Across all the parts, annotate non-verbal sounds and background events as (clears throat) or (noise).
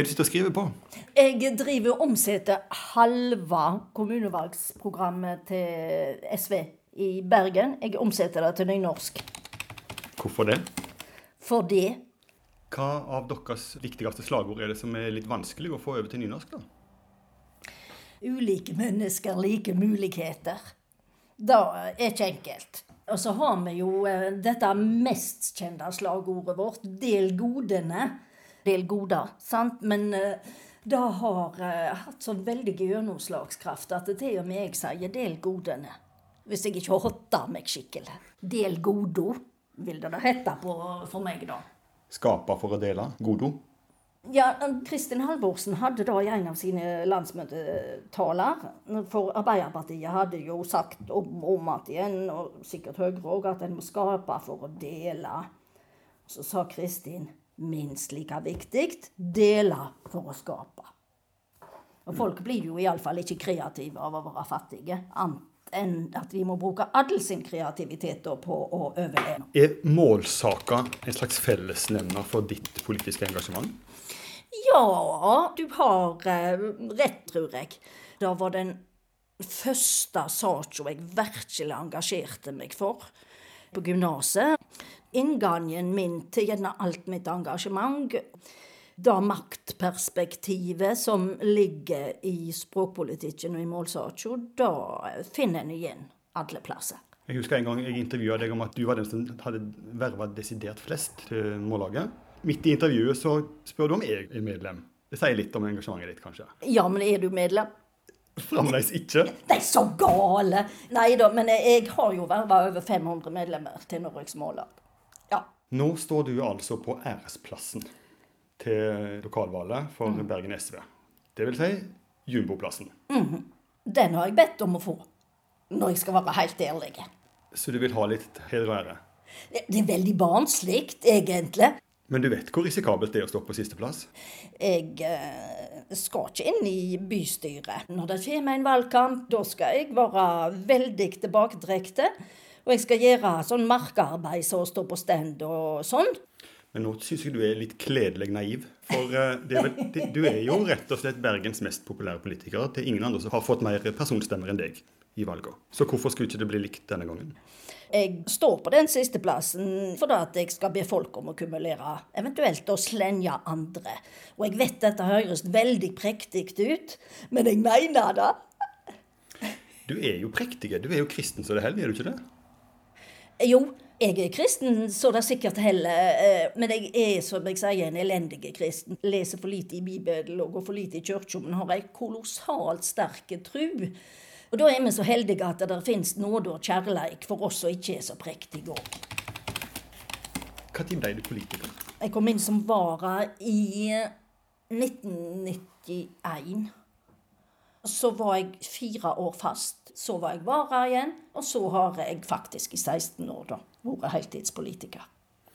Hva er det du sitter og skriver på? Jeg driver og omsetter halve kommunevalgsprogrammet til SV i Bergen. Jeg omsetter det til nynorsk. Hvorfor det? Fordi Hva av deres viktigste slagord er det som er litt vanskelig å få over til nynorsk? da? ulike mennesker, like muligheter. Det er ikke enkelt. Og så har vi jo eh, dette mest kjente slagordet vårt, 'del godene'. Del goder, sant? Men eh, det har eh, hatt så veldig gjennomslagskraft at til og med jeg sier 'del godene'. Hvis jeg ikke hotter meg skikkelig. 'Del godo' vil det da hete på for meg, da. Skapa for å dele? Godo? Ja, Kristin Halvorsen hadde da i en av sine landsmøtetaler For Arbeiderpartiet hadde jo sagt om om at igjen, og sikkert Høyre òg, at en må skape for å dele. Så sa Kristin minst like viktig dele for å skape. Og folk blir jo iallfall ikke kreative av å være fattige. Annet enn at vi må bruke all sin kreativitet på å overleve. Er målsaka en slags fellesnevner for ditt politiske engasjement? Ja, du har eh, rett, tror jeg. Det var den første saka jeg virkelig engasjerte meg for på gymnaset. Inngangen min til alt mitt engasjement, det maktperspektivet som ligger i språkpolitikken og i målsaka, det finner en igjen alle plasser. Jeg husker en gang jeg intervjua deg om at du var den som hadde verva desidert flest til Mållaget. Midt i intervjuet så spør du om jeg er medlem. Det sier litt om engasjementet ditt, kanskje? Ja, men er du medlem? Fremdeles ikke. Det er så gale! Nei da, men jeg har jo verva over 500 medlemmer til Norges Mållag. Nå står du altså på æresplassen til lokalvalget for Bergen SV. Det vil si jumboplassen. Den har jeg bedt om å få, når jeg skal være helt ærlig. Så du vil ha litt heder og ære. Det er veldig barnslig, egentlig. Men du vet hvor risikabelt det er å stå på sisteplass? Jeg eh, skal ikke inn i bystyret. Når det kommer en valgkamp, da skal jeg være veldig tilbakedrekte. Og jeg skal gjøre sånn markarbeid som å stå på stand og sånn. Men nå syns jeg du er litt kledelig naiv. For det er vel, det, du er jo rett og slett Bergens mest populære politiker. Det er ingen andre som har fått mer personstemmer enn deg i valget. Så hvorfor skulle ikke det bli likt denne gangen? Jeg står på den siste plassen fordi at jeg skal be folk om å kumulere, eventuelt å slenge andre. Og jeg vet dette høres veldig prektig ut, men jeg mener det. Du er jo prektig. Du er jo kristen så det holder, er du ikke det? Jo, jeg er kristen, så det er sikkert heller. eh, Men jeg er, som jeg sier, en elendig kristen. Leser for lite i Bibelen og går for lite i kirka, men har ei kolossalt sterk tru. Og da er vi så heldige at det finnes nåde og kjærleik for oss som ikke er så prektige òg. Når ble du politiker? Jeg kom inn som vara i 1991. Så var jeg fire år fast. Så var jeg vara igjen, og så har jeg faktisk i 16 år da vært heltidspolitiker.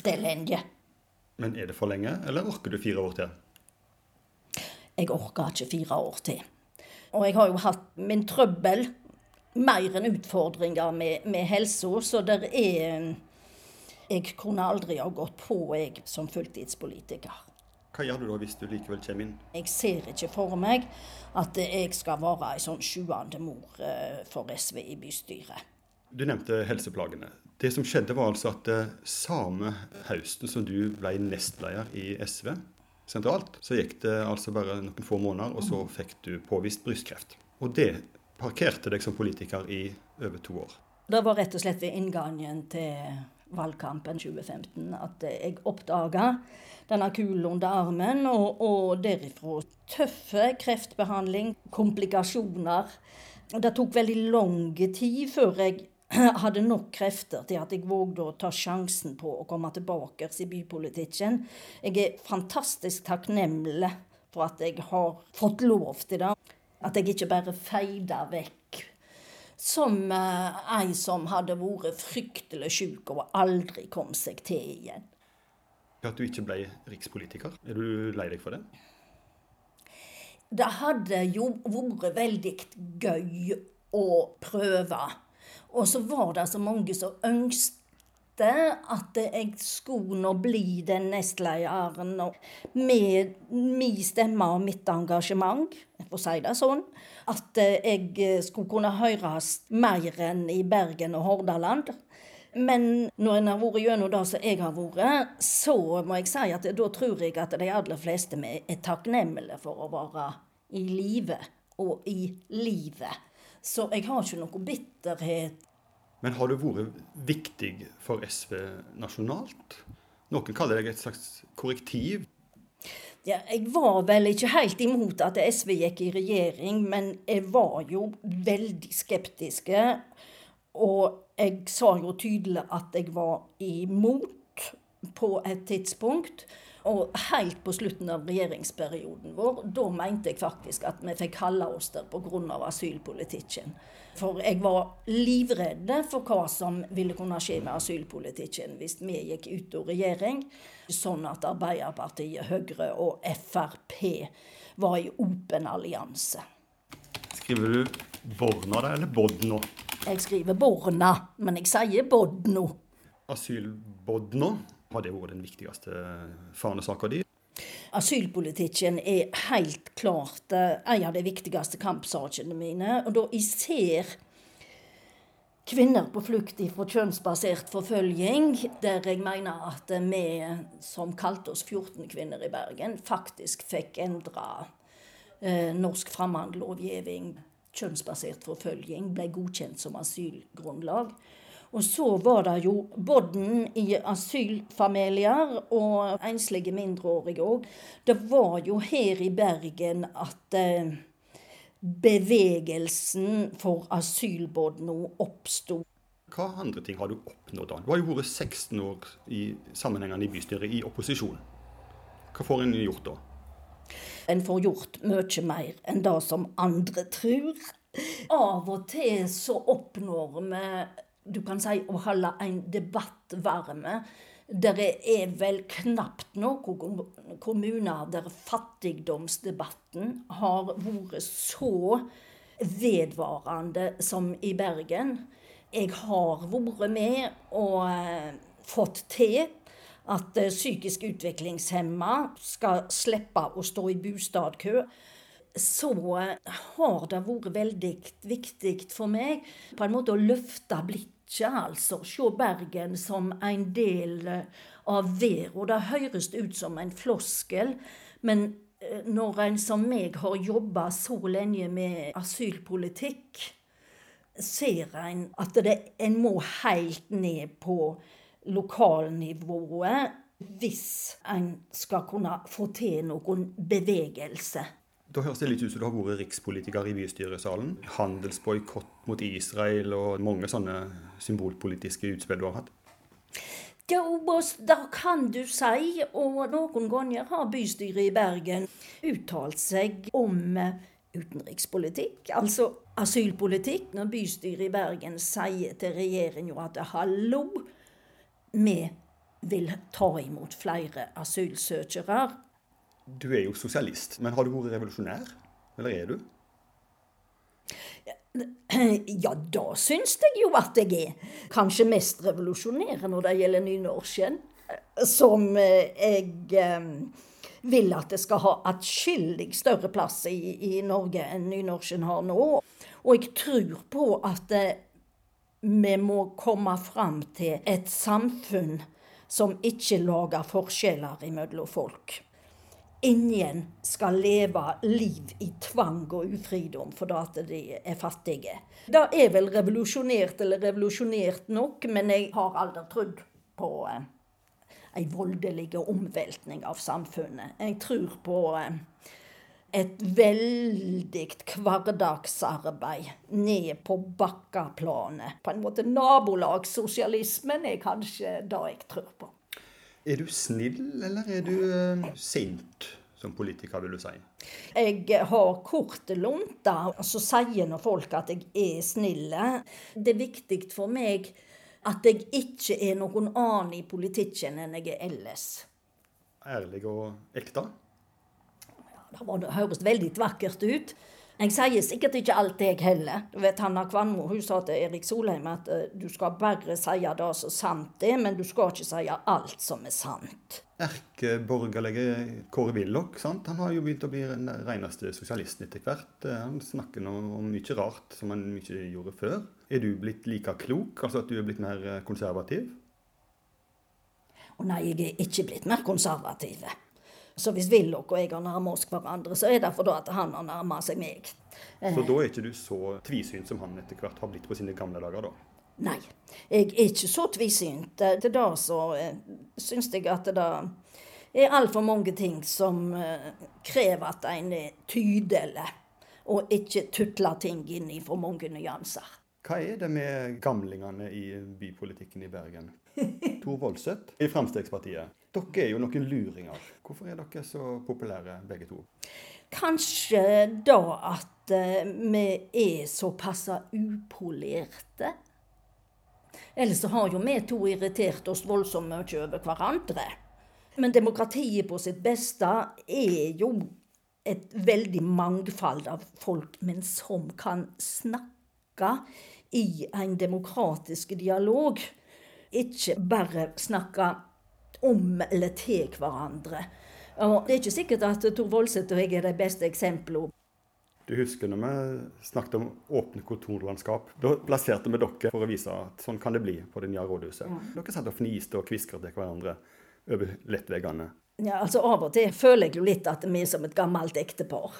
Det er lenge. Men er det for lenge, eller orker du fire år til? Jeg orker ikke fire år til. Og jeg har jo hatt min trøbbel, mer enn utfordringer med, med helsa, så det er Jeg kunne aldri ha gått på, jeg, som fulltidspolitiker. Hva gjør du da hvis du likevel kommer inn? Jeg ser ikke for meg at jeg skal være ei sånn sjuende mor eh, for SV i bystyret. Du nevnte helseplagene. Det som skjedde, var altså at eh, samme høsten som du ble nestleder i SV sentralt, så gikk det altså bare noen få måneder, og så fikk du påvist brystkreft. Og det parkerte deg som politiker i over to år. Det var rett og slett ved inngangen til valgkampen 2015 at jeg oppdaga denne kulen under armen, og, og derifra tøffe kreftbehandling, komplikasjoner. Det tok veldig lang tid før jeg (clears throat) hadde nok krefter til at jeg vågde å ta sjansen på å komme tilbake i bypolitikken. Jeg er fantastisk takknemlig for at jeg har fått lov til det. At jeg ikke bare feida vekk som eh, ei som hadde vært fryktelig sjuk og aldri kom seg til igjen. At du ikke ble rikspolitiker. Er du lei deg for det? Det hadde jo vært veldig gøy å prøve. Og så var det så mange som ønsket at jeg skulle nå bli den nestlederen. Med min stemme og mitt engasjement, for å si det sånn, at jeg skulle kunne høres mer enn i Bergen og Hordaland. Men når en har vært gjennom det som jeg har vært, så må jeg si at da tror jeg at de aller fleste er takknemlige for å være i live og i livet. Så jeg har ikke noe bitterhet men har du vært viktig for SV nasjonalt? Noen kaller deg et slags korrektiv. Ja, jeg var vel ikke helt imot at SV gikk i regjering, men jeg var jo veldig skeptiske. Og jeg sa jo tydelig at jeg var imot på et tidspunkt. Og helt på slutten av regjeringsperioden vår, da mente jeg faktisk at vi fikk holde oss der pga. asylpolitikken. For jeg var livredd for hva som ville kunne skje med asylpolitikken hvis vi gikk ut av regjering, sånn at Arbeiderpartiet, Høyre og Frp var i åpen allianse. Skriver du Borna da, eller Bodno? Jeg skriver Borna, men jeg sier Bodno. Asylbodno? Har det vært den viktigste fanesaka di? Asylpolitikken er helt klart uh, en av de viktigste kampsakene mine. Og da jeg ser kvinner på flukt fra kjønnsbasert forfølging, der jeg mener at vi som kalte oss 14 kvinner i Bergen, faktisk fikk endra eh, norsk fremmedlovgivning. Kjønnsbasert forfølging ble godkjent som asylgrunnlag. Og så var det jo bodden i asylfamilier og enslige mindreårige òg. Det var jo her i Bergen at eh, bevegelsen for asylbodden oppsto. Hva andre ting har du oppnådd da? Du har jo vært 16 år i sammenhengene i bystyret i opposisjon. Hva får en gjort da? En får gjort mye mer enn det som andre tror. Av og til så oppnår vi du kan si, å holde en debatt varme. Det er vel knapt noen kommuner der fattigdomsdebatten har vært så vedvarende som i Bergen. Jeg har vært med og eh, fått til at eh, psykisk utviklingshemma skal slippe å stå i bostadkø så har det vært veldig viktig for meg på en måte å løfte blikket ikke altså se Bergen som en del eh, av verden. Det høres ut som en floskel, men eh, når en som meg har jobba så lenge med asylpolitikk, ser en at det, en må helt ned på lokalnivået hvis en skal kunne få til noen bevegelse. Da høres det litt ut som du har vært rikspolitiker i bystyresalen. Handelsboikott mot Israel og mange sånne symbolpolitiske utspill du har hatt. Ja, det kan du si. Og noen ganger har bystyret i Bergen uttalt seg om eh, utenrikspolitikk, altså asylpolitikk. Når bystyret i Bergen sier til regjeringa at hallo, vi vil ta imot flere asylsøkere. Du er jo sosialist, men har du vært revolusjonær? Eller er du? Ja, da syns jeg jo at jeg er. Kanskje mest revolusjonær når det gjelder nynorsken. Som eh, jeg eh, vil at det skal ha atskillig større plass i, i Norge enn nynorsken har nå. Og jeg tror på at eh, vi må komme fram til et samfunn som ikke lager forskjeller mellom folk ingen skal leve liv i tvang og ufridom fordi de er fattige. Det er vel revolusjonert eller revolusjonert nok, men jeg har aldri trodd på eh, ei voldelig omveltning av samfunnet. Jeg tror på eh, et veldig hverdagsarbeid ned på bakkeplanet. På en måte nabolagssosialismen er kanskje det jeg tror på. Er du snill, eller er du uh, sint som politiker, vil du si? Jeg har korte lunter, og så sier nå folk at jeg er snill. Det er viktig for meg at jeg ikke er noen annen i politikken enn jeg er ellers. Ærlig og ekte? Ja, det høres veldig vakkert ut. Jeg sier sikkert ikke alt, jeg heller. Du vet, Hanna Kvanmo hun sa til Erik Solheim at uh, du skal bare si det som sant er, men du skal ikke si alt som er sant. Erkeborgerlige Kåre Willoch? Han har jo begynt å bli den reneste sosialisten etter hvert. Eh, han snakker nå om mye rart som han ikke gjorde før. Er du blitt like klok, altså at du er blitt mer eh, konservativ? Å nei, jeg er ikke blitt mer konservativ. Så hvis Willoch og jeg har nærmet oss hverandre, så er det fordi at han har nærmet seg meg. Så da er ikke du så tvisynt som han etter hvert har blitt på sine gamle dager, da? Nei, jeg er ikke så tvisynt. Til det så eh, syns jeg at det er altfor mange ting som eh, krever at en er tydelig, og ikke tutler ting inn i for mange nyanser. Hva er det med gamlingene i bypolitikken i Bergen? Tor Voldseth i Fremskrittspartiet. Dere er jo noen luringer. Hvorfor er dere så populære begge to? Kanskje da at uh, vi er såpass upolerte. Ellers så har jo vi to irritert oss voldsomt mye over hverandre. Men demokratiet på sitt beste er jo et veldig mangfold av folk, men som kan snakke i en demokratisk dialog. Ikke bare snakke om eller til hverandre. Og det er ikke sikkert at Tor Voldseth og jeg er de beste eksemplene. Du husker når vi snakket om åpne kontorlandskap. Da plasserte vi dere for å vise at sånn kan det bli på det nye rådhuset. Ja. Dere satt og fniste og kviskret til hverandre over lettveggene. Ja, altså Av og til føler jeg jo litt at vi er som et gammelt ektepar.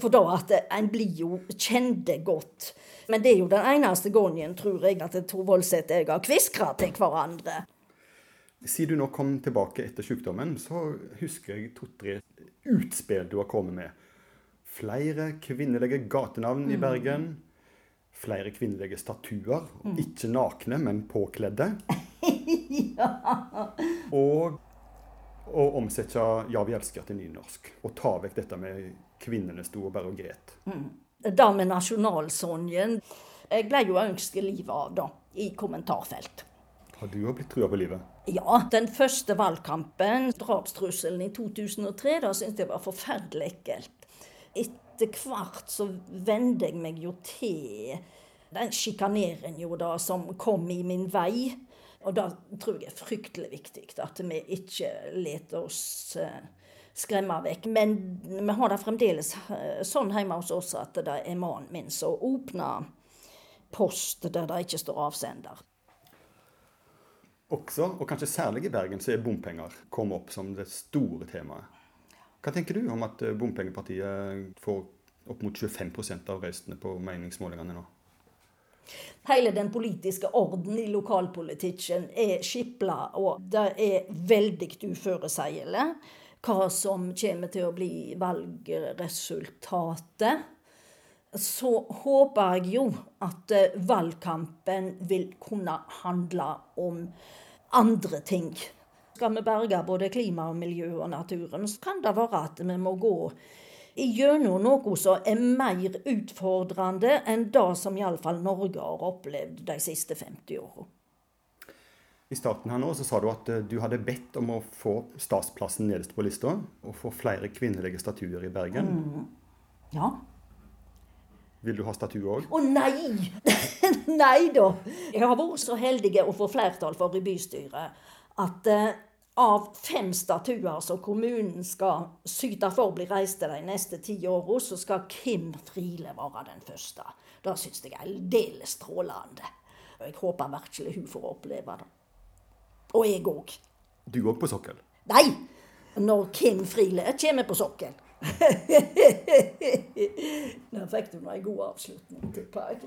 For da at en blir jo kjente godt. Men det er jo den eneste gangen, tror jeg, at Tor Voldseth og jeg har kviskret til hverandre. Siden du nå kom tilbake etter sykdommen, så husker jeg to-tre utspill du har kommet med. Flere kvinnelige gatenavn mm. i Bergen. Flere kvinnelige statuer. Mm. Ikke nakne, men påkledde. (laughs) ja. Og å omsette 'Ja, vi elsker' til nynorsk. Og ta vekk dette med 'kvinnene sto og bare og gret'. Mm. Det med nasjonalsangen Jeg ble jo ønsket livet av, da, i kommentarfelt. Har du òg blitt trua på livet? Ja. Den første valgkampen, drapstrusselen i 2003, da syntes jeg var forferdelig ekkelt. Etter hvert så vende jeg meg jo til den sjikaneringen da som kom i min vei. Og da tror jeg er fryktelig viktig at vi ikke lar oss eh, skremme vekk. Men vi har det fremdeles eh, sånn hjemme hos oss at det er mannen min som åpner post der det ikke står avsender. Også, og kanskje særlig i Bergen, så er bompenger kommet opp som det store temaet. Hva tenker du om at eh, bompengepartiet får opp mot 25% av røystene på meningsmålingene nå? Hele den politiske orden i lokalpolitikken er skipla, og det er veldig uforutsigbart hva som kommer til å bli valgresultatet. Så håper jeg jo at eh, valgkampen vil kunne handle om andre ting. Skal vi berge både klima og miljø og naturen, så kan det være at vi må gå gjennom noe som er mer utfordrende enn det som iallfall Norge har opplevd de siste 50 åra. I starten her nå så sa du at eh, du hadde bedt om å få statsplassen nederst på lista, og få flere kvinnelige statuer i Bergen. Mm. Ja. Vil du ha statue òg? Å nei! (laughs) nei da. Jeg har vært så heldig å få flertall for i bystyret at eh, av fem statuer som kommunen skal syte for bli reist de neste ti åra, så skal Kim Friele være den første. Det syns jeg er aldeles strålende. Og jeg håper virkelig hun får oppleve det. Og jeg òg. Du òg på sokkel? Nei! Når Kim Friele kommer på sokkel. Der fikk du meg en god avslutning, tipper jeg.